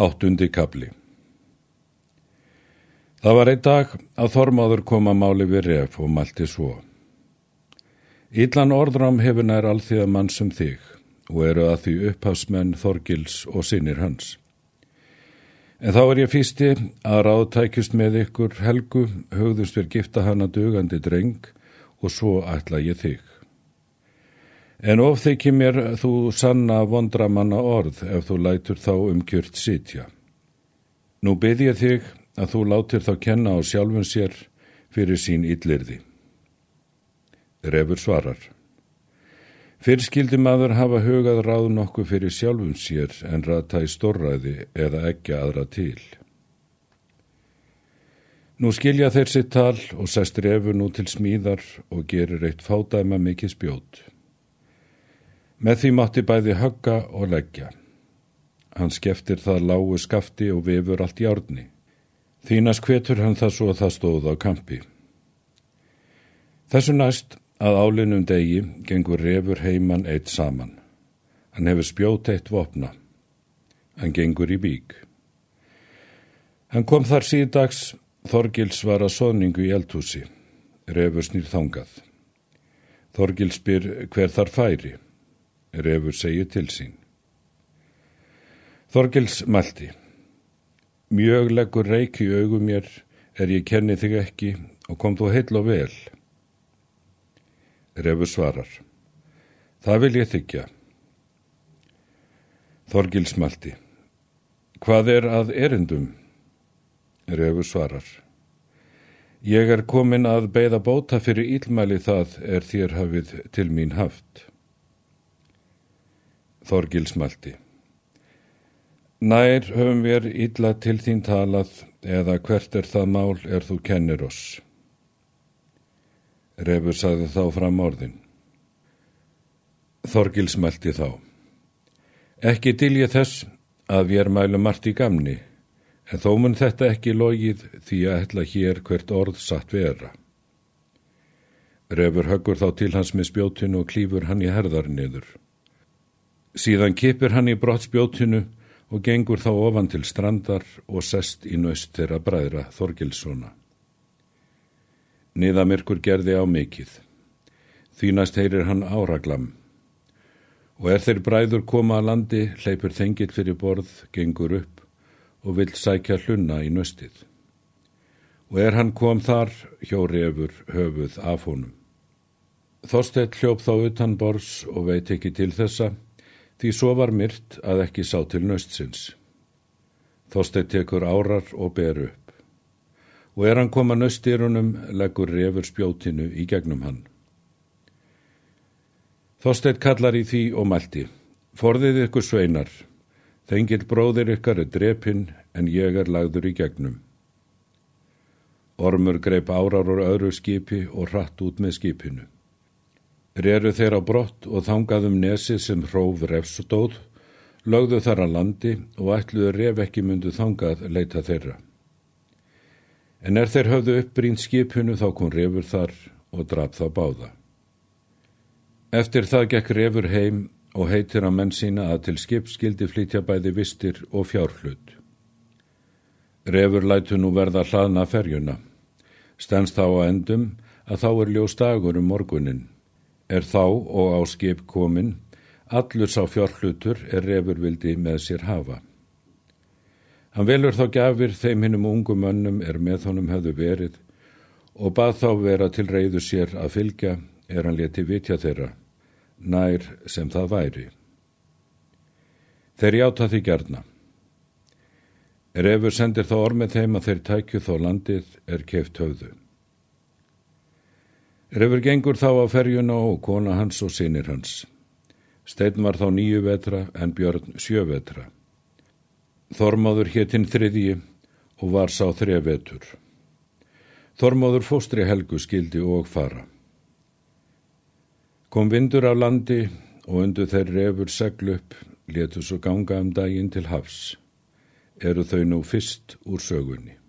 Áttundi kapli Það var einn dag að Þormáður kom að máli við ref og mælti svo. Íllan orðrám hefur nær alþýða mann sem þig og eru að því upphafsmenn Þorgils og sinir hans. En þá er ég fýsti að ráðtækjust með ykkur helgu, högðust við gifta hana dugandi dreng og svo ætla ég þig. En of þykir mér þú sanna vondramanna orð ef þú lætur þá umkjört sitja. Nú byrð ég þig að þú látir þá kenna á sjálfun sér fyrir sín yllirði. Refur svarar. Fyrr skildi maður hafa hugað ráð nokkuð fyrir sjálfum sér en rata í stórræði eða ekki aðra til. Nú skilja þeir sitt tal og sæst refur nú til smíðar og gerir eitt fádæma mikið spjót. Með því mátti bæði högga og leggja. Hann skeftir það lágu skafti og vefur allt í árni. Þínast hvetur hann það svo að það stóð á kampi. Þessu næst að álinum degi gengur refur heiman eitt saman. Hann hefur spjót eitt vopna. Hann gengur í bík. Hann kom þar síðdags, Þorgils var að soningu í eldhúsi. Refur snýr þangað. Þorgils spyr hver þar færi. Refur segir til sín. Þorgils mælti. Mjög leggur reik í augum mér er ég kenni þig ekki og kom þú heil og vel. Refur svarar. Það vil ég þykja. Þorgils mælti. Hvað er að erindum? Refur svarar. Ég er komin að beida bóta fyrir ílmæli það er þér hafið til mín haft. Þorgilsmalti. Nær höfum við illa til þín talað eða hvert er það mál er þú kennir oss. Refur sagði þá fram orðin. Þorgilsmalti þá. Ekki til ég þess að við erum mælum margt í gamni, en þó mun þetta ekki logið því að hella hér hvert orð satt vera. Refur höggur þá til hans með spjótinu og klýfur hann í herðar niður. Síðan kipir hann í brottspjótinu og gengur þá ofan til strandar og sest í nöst þeirra bræðra Þorgilssona. Niðamirkur gerði á mikill. Þínast heyrir hann áraglam. Og er þeir bræður koma að landi, hleypur þengil fyrir borð, gengur upp og vill sækja hlunna í nöstið. Og er hann kom þar, hjóri efur höfuð af honum. Þorstedt hljóp þá utan bors og veit ekki til þessa, því svo var myrt að ekki sá til nöstsins. Þorstein tekur árar og ber upp. Og er hann koma nöstýrunum, leggur refur spjótinu í gegnum hann. Þorstein kallar í því og mælti. Forðið ykkur sveinar, þengil bróðir ykkar er drepinn en ég er lagður í gegnum. Ormur greip árar úr öðru skipi og hratt út með skipinu. Reru þeir á brott og þangaðum nesi sem hróf refsdóð, lögðu þar að landi og ætluðu ref ekki myndu þangað leita þeirra. En er þeir höfðu uppbrínt skipinu þá kom refur þar og draf þá báða. Eftir það gekk refur heim og heitir á menn sína að til skip skildi flytja bæði vistir og fjárhlut. Refur lætu nú verða hlaðna ferjuna. Stens þá á endum að þá er ljós dagur um morgunin er þá og á skip komin, allur sá fjárhlutur er refur vildi með sér hafa. Hann velur þá gafir þeim hinnum ungum önnum er með honum hefðu verið og bað þá vera til reyðu sér að fylgja er hann leti vitja þeirra, nær sem það væri. Þeir játa því gerna. Refur sendir þá ormið þeim að þeir tækju þó landið er keft höfðu. Refur gengur þá á ferjuna og kona hans og sinir hans. Steinn var þá nýju vetra en Björn sjö vetra. Þormáður héttinn þriðji og var sá þref vetur. Þormáður fóstri helgu skildi og fara. Kom vindur á landi og undu þeir refur segl upp, letu svo ganga um daginn til hafs. Eru þau nú fyrst úr sögunni.